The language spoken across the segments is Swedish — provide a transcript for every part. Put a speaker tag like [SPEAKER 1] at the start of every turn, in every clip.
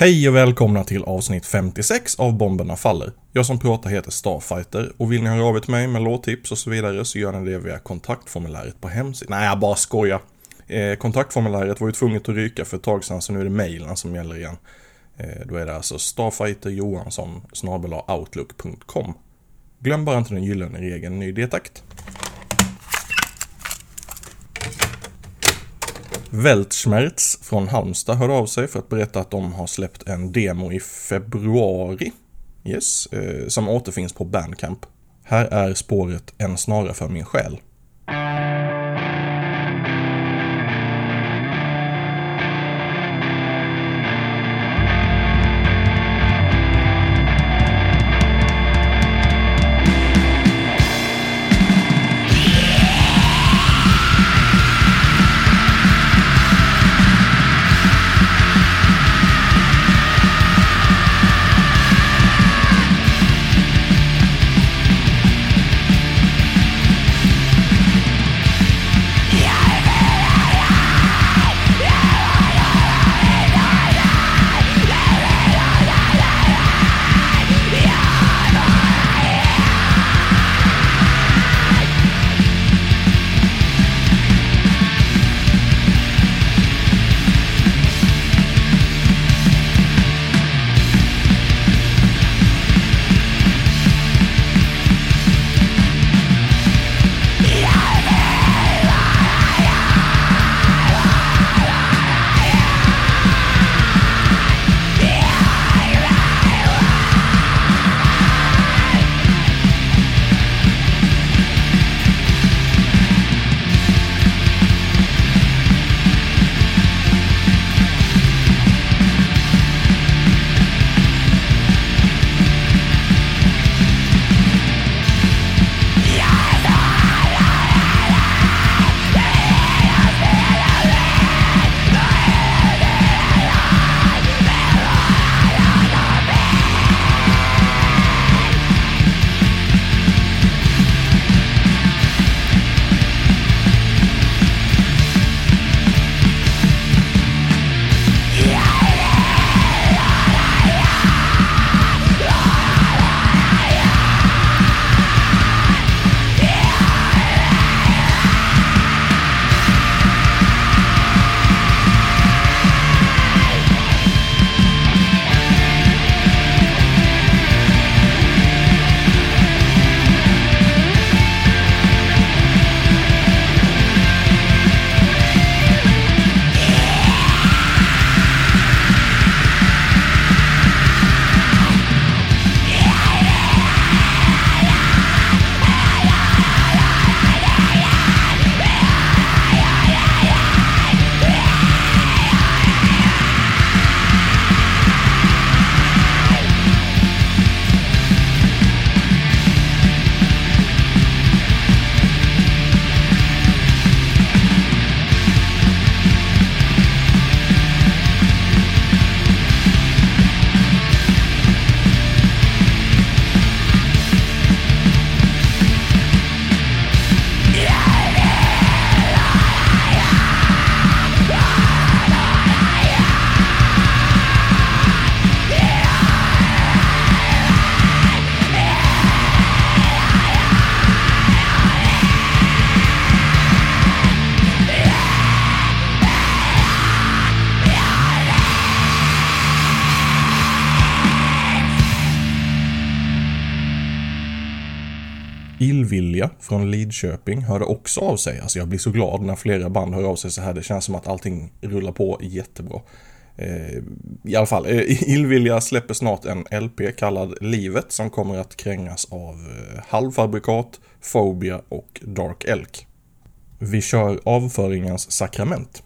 [SPEAKER 1] Hej och välkomna till avsnitt 56 av Bomberna Faller. Jag som pratar heter Starfighter och vill ni höra av er till mig med låttips och så vidare så gör ni det via kontaktformuläret på hemsidan. Nej, jag bara skojar. Eh, kontaktformuläret var ju tvunget att ryka för ett tag sedan så nu är det mejlen som gäller igen. Eh, då är det alltså starfighterjohansson outlook.com. Glöm bara inte den gyllene regeln ny detakt. Weltschmerz från Halmstad hörde av sig för att berätta att de har släppt en demo i februari. Yes, eh, som återfinns på Bandcamp. Här är spåret En snara för min själ. Illvilja från Lidköping hörde också av sig. Alltså jag blir så glad när flera band hör av sig så här. Det känns som att allting rullar på jättebra. Eh, I alla fall, eh, Illvilja släpper snart en LP kallad Livet som kommer att krängas av eh, Halvfabrikat, Phobia och Dark Elk. Vi kör avföringens sakrament.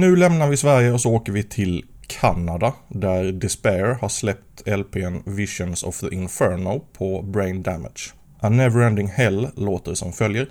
[SPEAKER 1] Nu lämnar vi Sverige och så åker vi till Kanada där Despair har släppt LPn Visions of the Inferno på Brain Damage. A Neverending Hell låter som följer.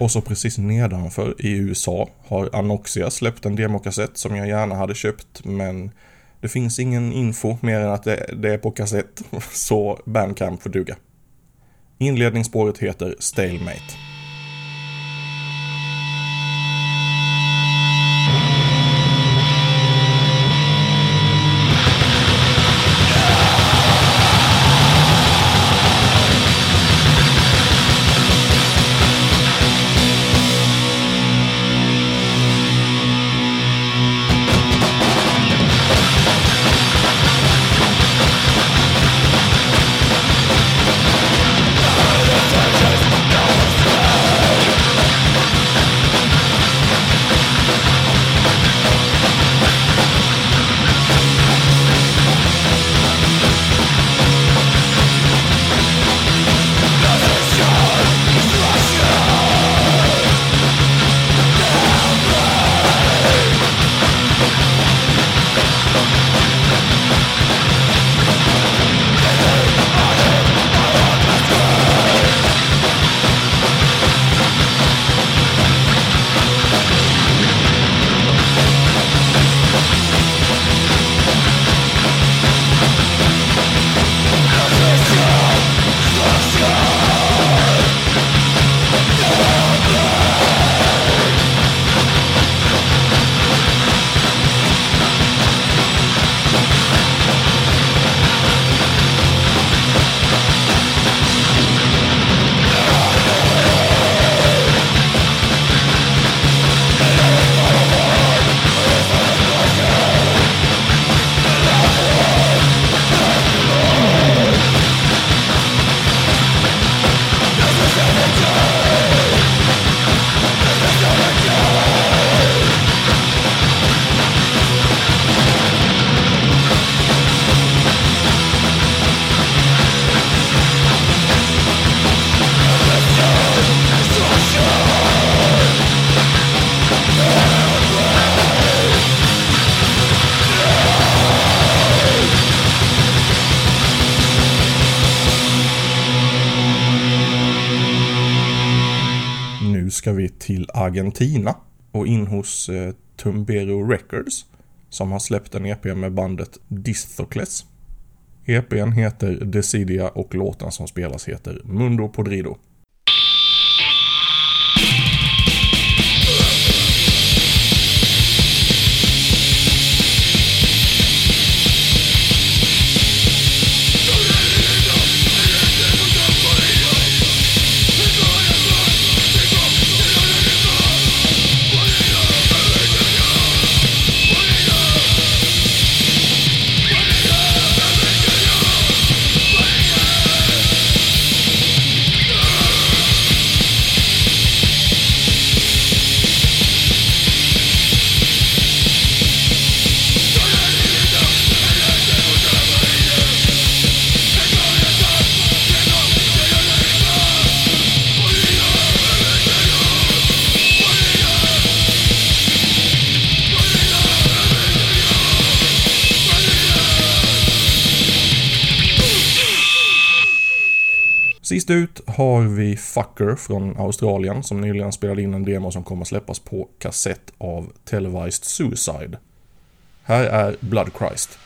[SPEAKER 1] Och så precis nedanför i USA har Anoxia släppt en demokassett som jag gärna hade köpt men det finns ingen info mer än att det, det är på kassett så Bandcamp får duga. Inledningsspåret heter Stalemate. Ska vi till Argentina och in hos eh, Tumbero Records som har släppt en EP med bandet Distocles. EPn heter Decidia och låten som spelas heter Mundo Podrido. Sist ut har vi Fucker från Australien som nyligen spelade in en demo som kommer släppas på kassett av Televised Suicide. Här är Blood Christ.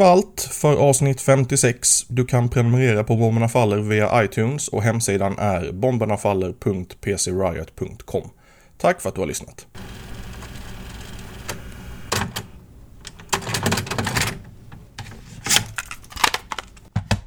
[SPEAKER 1] Var allt för avsnitt 56. Du kan prenumerera på Bomberna Faller via iTunes och hemsidan är bombernafaller.pcriot.com. Tack för att du har lyssnat.